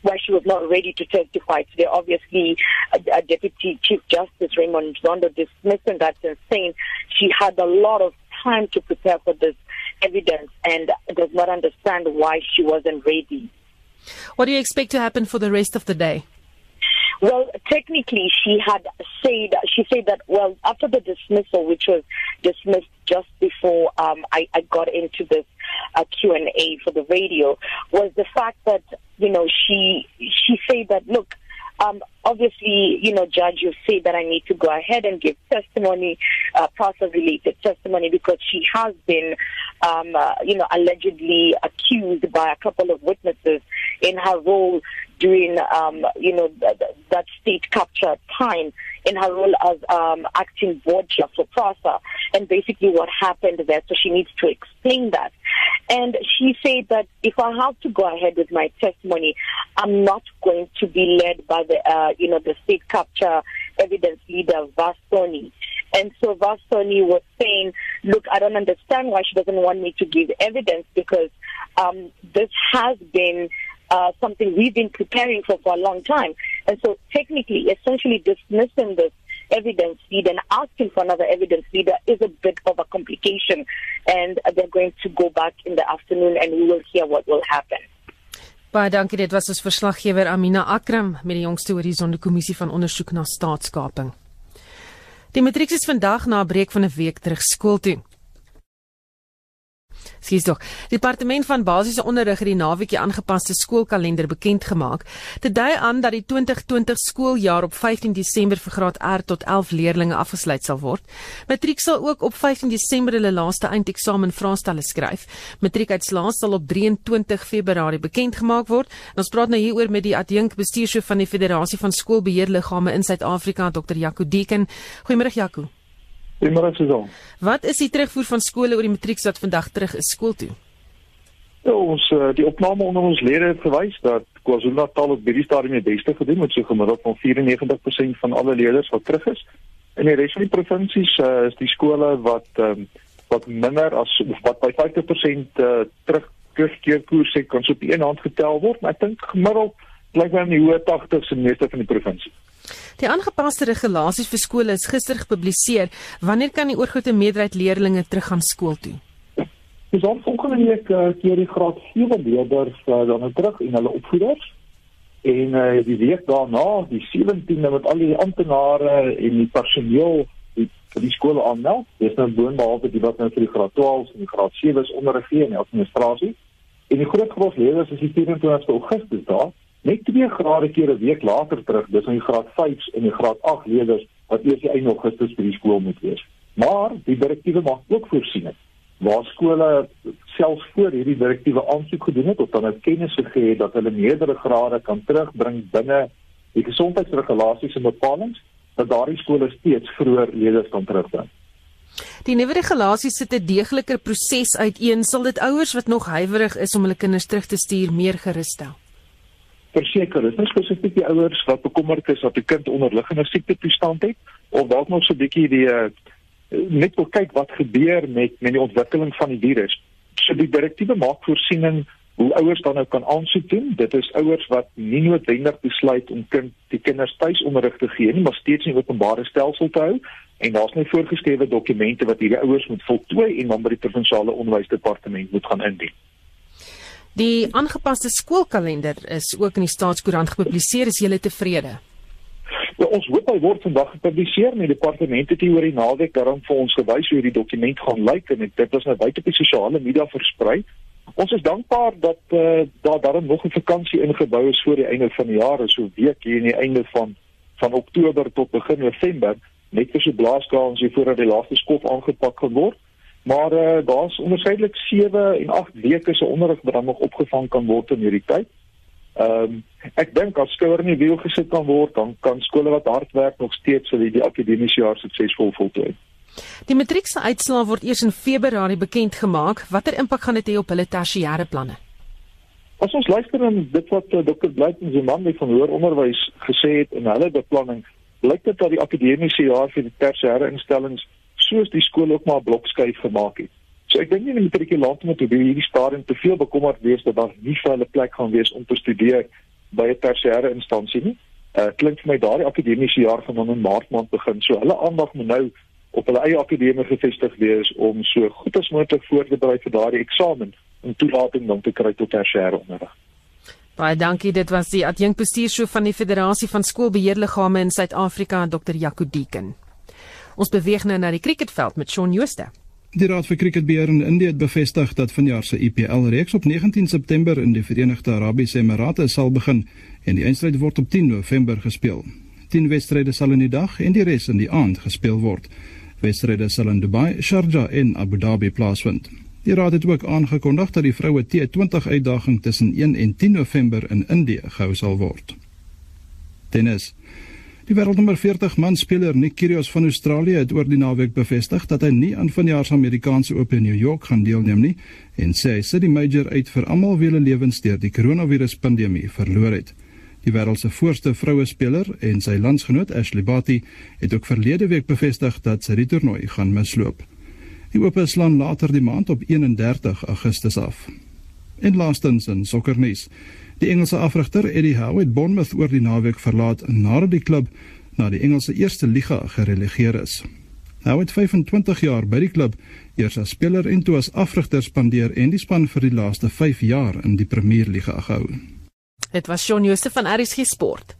why she was not ready to testify today. Obviously, a Deputy Chief Justice Raymond Zondo dismissing that and saying she had a lot of time to prepare for this evidence and does not understand why she wasn't ready. What do you expect to happen for the rest of the day? Well, technically, she had said she said that well after the dismissal, which was dismissed just before um, I, I got into this uh, Q and A for the radio, was the fact that you know she she said that look. Um, obviously, you know, Judge, you say that I need to go ahead and give testimony, uh, process-related testimony, because she has been, um, uh, you know, allegedly accused by a couple of witnesses in her role during, um, you know, th- that state capture time in her role as um, acting board chair for PRASA and basically what happened there. So she needs to explain that. And she said that if I have to go ahead with my testimony, I'm not going to be led by the, uh, you know, the state capture evidence leader, Vastoni. And so Vasoni was saying, look, I don't understand why she doesn't want me to give evidence because um, this has been uh, something we've been preparing for for a long time. And so technically, essentially dismissing this evidence feed and asking for another evidence leader is a bit of a complication. And they're going to go back in the afternoon and we will hear what will happen. Baie dankie dit was ons verslaggewer Amina Akram met die jongste horisonde kommissie van ondersoek na staatskaping. Die matriek is vandag na 'n breek van 'n week terug skool toe. Sies tog. Departement van basiese onderrig het die naweek die aangepaste skoolkalender bekend gemaak. Dit dui aan dat die 2020 skooljaar op 15 Desember vir graad R tot 11 leerders afgesluit sal word. Matriek sal ook op 15 Desember hulle laaste eindeksamen vraestelle skryf. Matriekuitslae sal op 23 Februarie bekend gemaak word. En ons praat nou hieroor met die adjunk bestuurshoof van die Federasie van Skoolbeheerliggame in Suid-Afrika, Dr. Jaco Deken. Goeiemôre Jaco. Goeiemôre Susan. Wat is die terugvoer van skole oor die matriek wat vandag terug is skool toe? Ja, ons uh, die opname onder ons lede het gewys dat KwaZulu-Natal op hierdie stadium die beste gedoen met so gemiddeld van 94% van alle leerders wat terug is. In die res van die provinsies uh, is die skole wat um, wat minder as wat by 50% uh, terug terugkeerkoers het kan so op een hand getel word, maar ek dink gemiddeld bly by in die hoë 80s in meeste van die provinsies. Die aangepaste regulasies vir skole is gister gepubliseer. Wanneer kan die oorgrootste meerderheid leerders teruggaan skool toe? Dis ons volgende week uh, keer die graad 7 leerders uh, dan nou terug en hulle opvoeders. En uh, die week daarna, die 17de met al die amptenare en die personeel vir die skole aanmeld. Dis nou boonbehalwe die wat nou vir die graad 12 en die graad 7 is onderrig en administrasie. En die groot gros leerders is die 24 Augustus daar net 2 grade keer 'n week later terug, dis in graad 5 en in graad 8 leerders wat eers die einde Augustus by die skool moet wees. Maar die direktiewe maak ook voorsiening waar skole selfs voor hierdie direktiewe aansoek gedoen het of dan 'n kennis gegee het dat hulle meerdere grade kan terugbring binne die gesondheidsregulasies en bepalinge dat daardie skole steeds vroeër leerders kan terugbring. Die nuwe regulasies sit 'n deegliker proses uiteen, sal dit ouers wat nog huiwerig is om hulle kinders terug te stuur meer gerus stel verseker is, nie spesifiek die ouers wat bekommerd is dat 'n kind onderliggende siekte toestand het of dalk nog so 'n bietjie die uh, net wil kyk wat gebeur met met die ontwikkeling van die virus. So die direktiewe maak voorsiening hoe ouers dan nou kan aansoek doen. Dit is ouers wat nie noodwendig besluit om kind die kinders tuisonderrig te gee nie, maar steeds in openbare stelsel te hou en daar's net voorgeskrewe dokumente wat hierdie ouers moet voltooi en dan by die provinsiale onderwysdepartement moet gaan indien. Die aangepaste skoolkalender is ook in die staatskoerant gepubliseer. Is julle tevrede? Ja, ons hoop hy word vandag gepubliseer. Die departement het hier oor die naweek daarom vir ons gewys hoe die dokument gaan lyk en dit was nou buite op die sosiale media versprei. Ons is dankbaar dat uh, daar daarom nog 'n vakansie ingebou is voor die einde van die jaar, so week hier in die einde van van Oktober tot begin November, net vir so blaaskans hier voordat die laaste skof aangepak gaan word. Maar uh, daar's onderskeidelik 7 en 8 weke se onderrig wat dan nog opgevang kan word in hierdie tyd. Ehm um, ek dink as skouer in die wiel gesit kan word, dan kan skole wat hard werk nog steeds vir die akademiese jaar suksesvol voltooi. Die matriekse uitslae word eers in Februarie bekend gemaak. Watter impak gaan dit hê op hulle tersiêre planne? As ons luister na dit wat uh, Dr. Blyton se man van hoër onderwys gesê het in hulle beplanning, blyk dit dat die akademiese jaar vir die tersiêre instellings soos die skool ook maar 'n blokskuif gemaak het. So ek dink nie die matrikulante moet op hierdie stadium te veel bekommerd wees dat daar nie vir hulle plek gaan wees om te studeer by 'n tersiêre instansie nie. Uh klink vir my daardie akademiese jaar gaan dan in Maart maand begin. So hulle aandag moet nou op hulle eie akademie gevestig wees om so goed as moontlik voor te berei vir daardie eksamen en toelating dan te kry tot tersiêre onderrig. Baie dankie. Dit was die adjunkbestuurshoof van die Federasie van Skoolbeheerliggame in Suid-Afrika, Dr. Jaco Deeken. Ons beweeg nou na die cricketveld met Shaun Jooste. Die Raad vir Cricketbeheer in Indië het bevestig dat vanjaar se IPL reeks op 19 September in die Verenigde Arabiese Emirate sal begin en die eindstryd word op 10 November gespeel. 10 wedstryde sal in die dag en die res in die aand gespeel word. Wedstryde sal in Dubai, Sharjah en Abu Dhabi plaasvind. Die raad het ook aangekondig dat die vroue T20 uitdaging tussen 1 en 10 November in Indië gehou sal word. Tennis Die wêreldnommer 40 man speler Nick Kyrgios van Australië het oor die naweek bevestig dat hy nie aan vanjaar se Amerikaanse Ope in New York gaan deelneem nie en sê hy sit die major uit vir almal wie hulle lewens deur die koronavirus pandemie verloor het. Die wêreld se voorste vroue speler en sy landsgenoot Ashley Barty het ook verlede week bevestig dat sy die toernooi gaan misloop. Die Ope slaan later die maand op 31 Augustus af. En laastens in sokkernuus. Die Engelse afrigter Eddie Howe het Bournemouth oor die naweek verlaat nadat die klub na die Engelse Eerste Liga gerelegeer is. Howe het 25 jaar by die klub eers as speler en toe as afrigter spandeer en die span vir die laaste 5 jaar in die Premier Liga gehou. Dit was Shaun Jooste van RSG Sport.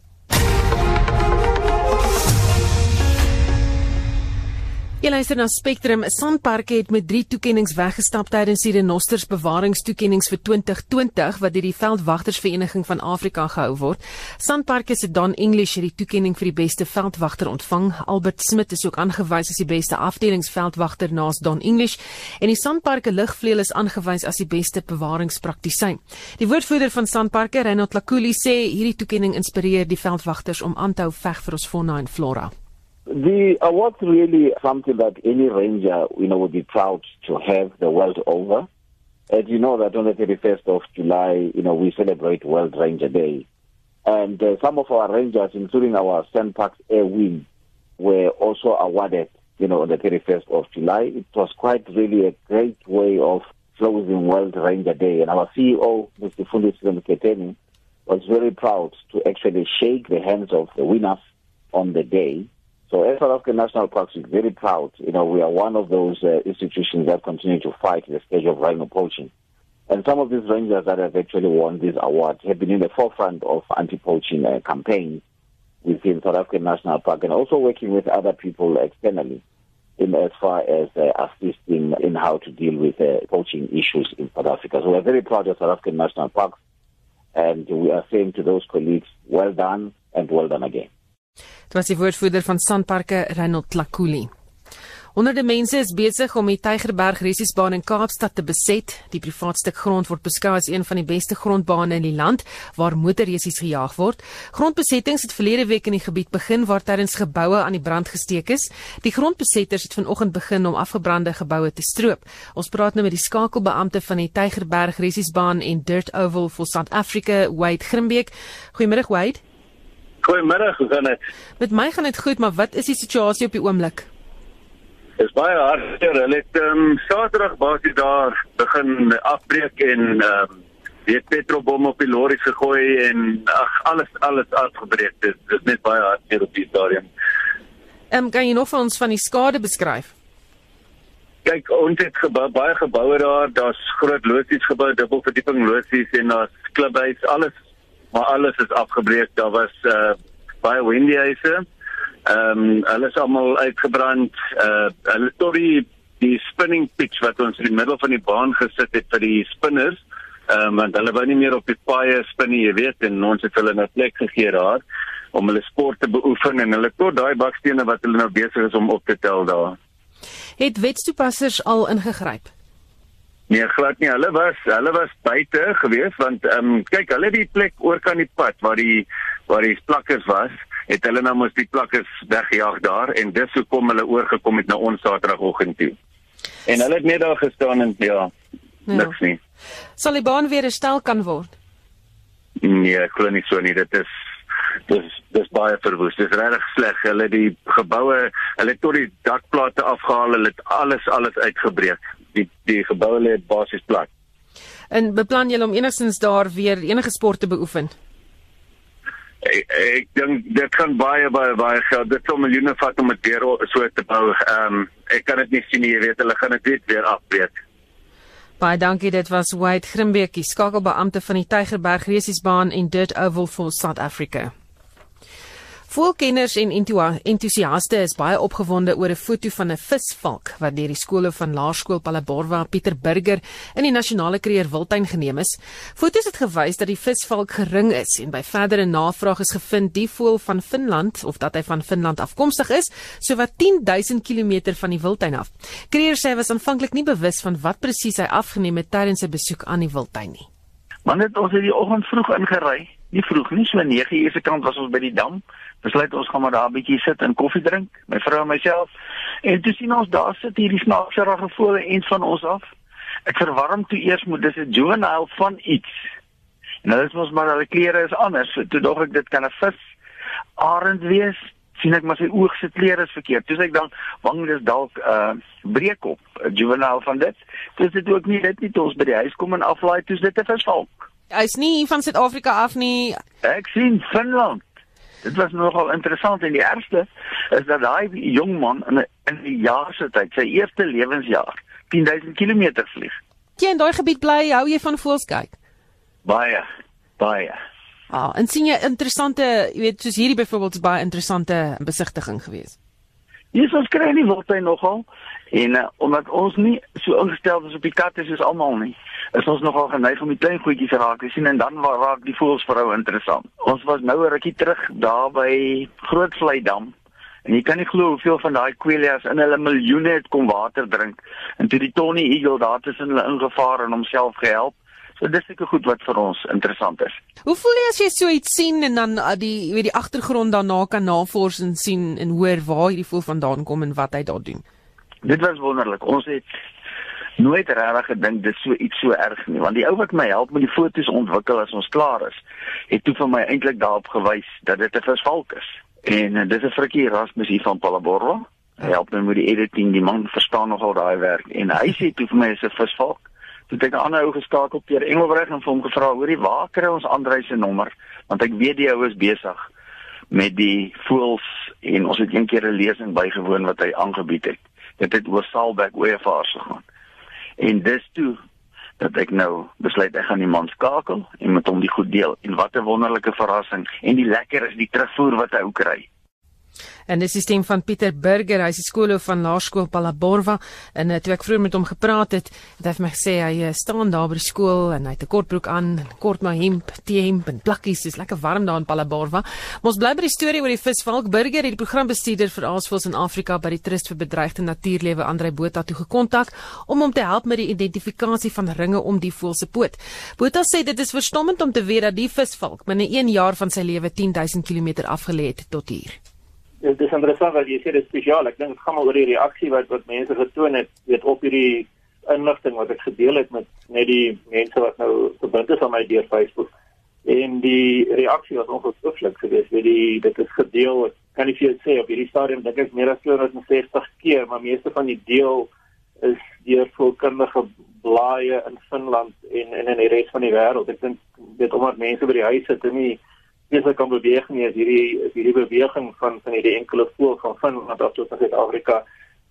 Jy luister na Spectrum. Sanparks het met 3 toekenninge weggestap tydens die Renosters bewaringstoekennings vir 2020 wat deur die Veldwagtersvereniging van Afrika gehou word. Sanparks se Don English het die toekenning vir die beste veldwagter ontvang. Albert Smit is ook aangewys as die beste afdelingsveldwagter naas Don English en die Sanparks lugvleuel is aangewys as die beste bewaringspraktisyn. Die woordvoerder van Sanparks, Reinhold Lakuli, sê hierdie toekenning inspireer die veldwagters om aan te hou veg vir ons fauna en flora. The award's really something that any ranger, you know, would be proud to have the world over. As you know that on the 31st of July, you know, we celebrate World Ranger Day. And uh, some of our rangers, including our Sandparks Air Wing, were also awarded, you know, on the 31st of July. It was quite really a great way of closing World Ranger Day. And our CEO, Mr. Fundis Keteni, was very proud to actually shake the hands of the winners on the day So as South African National Parks, we're very proud. You know, we are one of those uh, institutions that continue to fight the stage of rhino poaching. And some of these rangers that have actually won this award have been in the forefront of anti-poaching uh, campaigns within South African National Park and also working with other people externally in as far as uh, assisting in how to deal with uh, poaching issues in South Africa. So we're very proud of South African National Parks and we are saying to those colleagues, well done and well done again. Dit was die woordvoerder van Sanparke, Reynold Lakuli. Honderde mense is besig om die Tygerberg Resiesbaan in Kaapstad te beset. Die privaat stuk grond word beskou as een van die beste grondbane in die land waar motorresies gejaag word. Grondbesettings het verlede week in die gebied begin waar tydens geboue aan die brand gesteek is. Die grondbesetters het vanoggend begin om afgebrande geboue te stroop. Ons praat nou met die skakelbeampte van die Tygerberg Resiesbaan en Dirt Oval for South Africa, Wade Grimbeek. Goeiemôre Wade. Goeiemôre, hoe gaan dit? Met my gaan dit goed, maar wat is die situasie op die oomblik? Dis baie hartseer. Hulle het ehm um, Saterdag basies daar begin afbreek en ehm um, weet petrolbom op die lorries gegooi en ag alles alles afgebreek. Dit is net baie hartseer op die stadium. Ehm um, kan jy nog vir ons van die skade beskryf? Kyk, ons het gebou, baie geboue daar. Daar's groot losies gebou, dubbelverdieping losies en daar's klubhuis, alles maar alles is afgebreek. Daar was uh baie windy huise. Ehm um, hulle is almal uitgebrand. Uh hulle tot die die spinning pitch wat ons in die middel van die baan gesit het vir die spinners. Ehm um, want hulle wou nie meer op die paaie spin nie, jy weet, en ons het hulle 'n plek gegee daar om hulle sport te beoefen en hulle tot daai bakstene wat hulle nou besig is om op te tel daar. Het wetstoepassers al ingegryp? Nee, glad nie. Hulle was hulle was buite gewees want ehm um, kyk, hulle die plek oor kan die pad waar die waar die plakkers was, het hulle nou mos die plakkers weggejaag daar en dis hoekom hulle oorgekom het na ons Saterdagoggend toe. En hulle het net daar gestaan en ja, ja. niks nie. Sal die baan weer herstel kan word? Nee, ek glo nie so nie. Dit is dis dis baie verwoes. Dis regtig sleg. Hulle die geboue, hulle het tot die dakplate afgehaal, hulle het alles alles uitgebreek die die gebou lê basies plat. En beplan julle om enigstens daar weer enige sport te beoefen? Ek ek dink dit kan baie baie baie geld. Dit sal miljoene vat om dit weer so te bou. Ehm um, ek kan dit nie sien nie, jy weet hulle gaan dit weer afbreek. Baie dankie, dit was Wade Grimbeek, skakelbeampte van die Tygerberg Resiesbaan en Dirt Oval for South Africa. Voelkenners en entoesiaste is baie opgewonde oor 'n foto van 'n visvalk wat deur die skole van Laerskool Palaborwa Pieter Burger in die nasionale kreer Wildtuin geneem is. Fotos het gewys dat die visvalk gering is en by verdere navraag is gevind die voël van Finland of dat hy van Finland afkomstig is, sowat 10000 km van die Wildtuin af. Kreer sê hy was aanvanklik nie bewus van wat presies hy afgeneem het tydens sy besoek aan die Wildtuin nie. Maar net ons het die oggend vroeg ingery, nie vroeg nie, so 9:00 se kant was ons by die dam besluit ons gaan maar daar 'n bietjie sit en koffie drink, my vrou en myself. En toe sien ons daar sit hierdie snaakse raggevole eens van ons af. Ek verwarm toe eers moet dis 'n juvenile van iets. En hulle is mos maar hulle klere is anders. Toe dog ek dit kan 'n vis arend wees. sien ek maar sy oog se klere is verkeerd. Toe sê ek dan wang dis dalk 'n uh, breek op 'n juvenile van dit. Dis dit ook nie dit nie toe ons by die huis kom en aflaai toe dit 'n visvalk. Hy's nie van Suid-Afrika af nie. Ek sien Finland. Dit was nogal interessant en die ergste is dat daai jong man in 'n in die jaar se tyd, sy eerste lewensjaar, 10000 km vlieg. Jy in daai gebied bly, hou jy van voëls kyk? Baie, baie. Ah, en sien jy interessante, jy weet, soos hierdie byvoorbeeld is baie interessante besigtiging geweest. Hier ons kry nie wat hy nogal en uh, omdat ons nie so ingestel is op die katte soos almal nie, is ons nogal geneig om die klein goedjies raak te sien en dan raak die voëls vir ou interessant. Ons was nou 'n rukkie terug daar by Grootvleidam en jy kan nie glo hoeveel van daai kwelias in hulle miljoene het kom water drink en toe die Tony Eagle daar tussen hulle ingevaar en homself gehelp. So dis seker goed wat vir ons interessant is. Hoe voel jy as jy so iets sien en dan uh, die weet die agtergrond daarna kan navors en sien en hoor waar hierdie voël vandaan kom en wat hy daar doen? Dit was wonderlik. Ons het nooit regtig gedink dit so iets so erg nie, want die ou wat my help met die foto's ontwikkel as ons klaar is, het toe vir my eintlik daarop gewys dat dit 'n visvalk is. En uh, dis 'n frikkie Erasmus hier van Palaborwa. Hy help my met die editing, die man verstaan nogal daai werk en hy [laughs] sê toe vir my is 'n visvalk. Toe het ek 'n ander ou geskakel Pierre Engelbreg en vir hom gevra, "Hoorie, waar kry ons Andrei se nommer?" Want ek weet die ou is besig met die voels en ons het eendag 'n lesing bygewoon wat hy aangebied het. Dit het oor Saalbek Oeyevaars gegaan. En dis toe dat ek nou besluit ek gaan die man skakel en met hom die goed deel. En wat 'n wonderlike verrassing en die lekker is die terugvoer wat hy ook kry. En dis die stem van Pieter Burger, hy is die skoolhoof van Laerskool Palaborwa en uh, toe ek vroeër met hom gepraat het, het hy vir my gesê hy uh, staan daar by die skool en hy het 'n kortbroek aan, kort maar hemp, T-hemp en plakkies, dis lekker warm daar in Palaborwa. Ons bly by die storie oor die visvalk Burger, die programbestuurder vir aasvoëls in Afrika by die Trust vir Bedreigde Natuurlewe Andrei Botha toe gekontak om hom te help met die identifikasie van ringe om die voël se poot. Botha sê dit is verstommend om te weet dat die visvalk binne 1 jaar van sy lewe 10000 km afgelê het tot hier dit is interessant wat jy sê dit spesiaal. Ek dink dit gaan maar oor die reaksie wat wat mense getoon het weet op hierdie inligting wat ek gedeel het met net die mense wat nou verbind is aan my deur Facebook. En die reaksie was ongelooflik geweest. Weet die dit is gedeel, kan nie veel sê op hierdie stadium dink ek meer as 260 keer, maar meeste van die deel is deur volkundige blaaie in Finland en en in die res van die wêreld. Ek dink dit omdat mense by die huis sit en nie besig kan beweeg nie is hierdie is hierdie beweging van van hierdie enkele voel van Finland af tot Suid-Afrika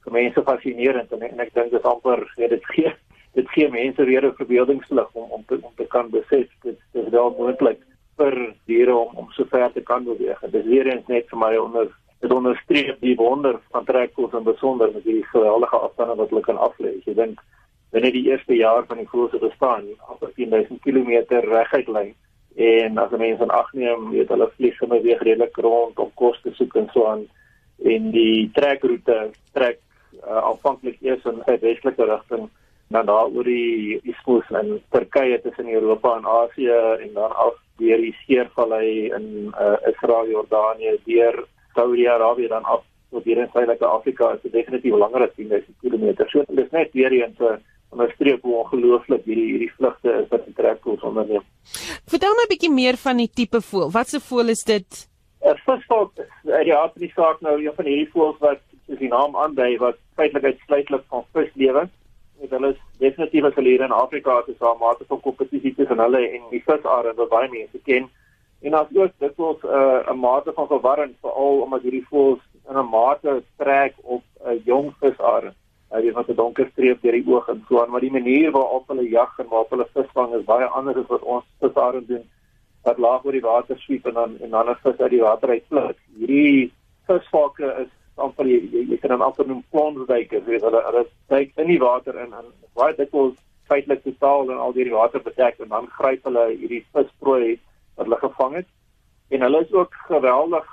vir mense fascinerend en, en ek dink dit amper ja, dit gee dit gee mense weer 'n verbeeldingslig om om te, om te kan besef dit is wel moontlik vir diere om om so ver te kan beweeg. Dit is weer eens net vir my onder dit onderstreep die wonder van trekvoels en besonder met hierdie geweldige afstande wat hulle kan aflê. Jy dink binne die eerste jaar van die voël se bestaan, amper 10000 km reguit lyn en as mense aan agneem weet hulle vlieg sommer weer redelik rond om kos te soek en so aan en die trekroete trek uh, aanvanklik eers in sy westelike rigting dan daar oor die Isthmus en Turkye tussen Europa en Asië en dan af deur die Seervallei in uh, Israel, Jordanië, deur Saudi-Arabië dan af tot hier in Suidelike Afrika is dit definitief langer as 10000 km. So dit is net weer eens 'n onderstreep hoe ongelooflik hierdie hierdie vlugte is wat die trekvoëls onderneem. Vertel my 'n bietjie meer van die tipe voël. Wat 'n voël is dit? 'n Visvalk is uit die aard van die saak nou een van hierdie voëls wat soos die naam aandui wat feitelik uitsluitlik van vis lewe. Dit hulle is definitief as hulle hier in Afrika is daar mate van kompetisie tussen hulle en die visare wat baie mense ken. En as ook dit was 'n uh, mate van verwarring veral omdat hierdie voëls in 'n mate trek op 'n uh, jong visare hy het 'n donker streep deur die oog en so aan, maar die manier waarop hulle jag en waarop hulle visvang is baie anders as wat ons visare doen wat laag oor die water sweep en dan en dan 'n vis uit die water uitvlug. Hierdie visvalke is amper jy, jy, jy kan dan amper noem plonsduikers, weet hulle hulle duik in die water in en baie dikwels feitelik totaal en al deur die water bedek en dan gryp hulle hierdie visprooi wat hulle gevang het. En hulle is ook geweldig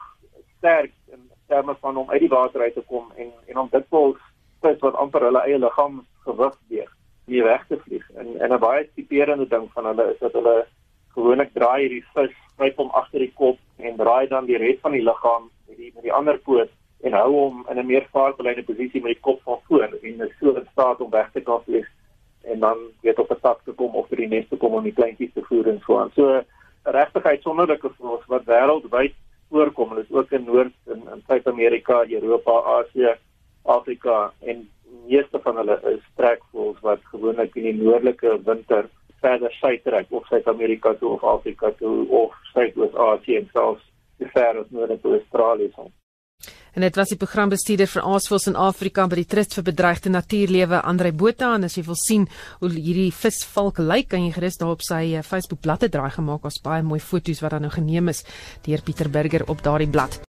sterk in terme van om uit die water uit te kom en en om dikwels vis wat amper hulle eie liggaam gewig weeg nie weg te vlieg. En en 'n baie tipeerende ding van hulle is dat hulle gewoonlik draai hierdie vis net om agter die kop en draai dan die res van die liggaam met die met die ander poot en hou hom in 'n meer vaartbeleide posisie met die kop van voor en is so in staat om weg te kan vlieg. En dan weet op 'n tak te kom of by die nes te kom om die kleintjies te voer en so aan. So regtig uitsonderlike voëls wat wêreldwyd voorkom. Hulle is ook in Noord en in Suid-Amerika, Europa, Asië, Afrika en meeste van hulle is trekvoëls wat gewoonlik in die noordelike winter verder suid trek of Suid-Amerika toe of Afrika toe of Suidoos-Asië en selfs ver as noorde toe Australië sal. En dit was die programbestuurder vir Aasvoëls in Afrika by die Trust vir Bedreigde Natuurlewe, Andrei Botha, en as jy wil sien hoe hierdie visvalk lyk, kan jy gerus daar op sy eh, Facebook bladsy draai gemaak. Daar's baie mooi foto's wat dan nou geneem is deur Pieter Burger op daardie blad.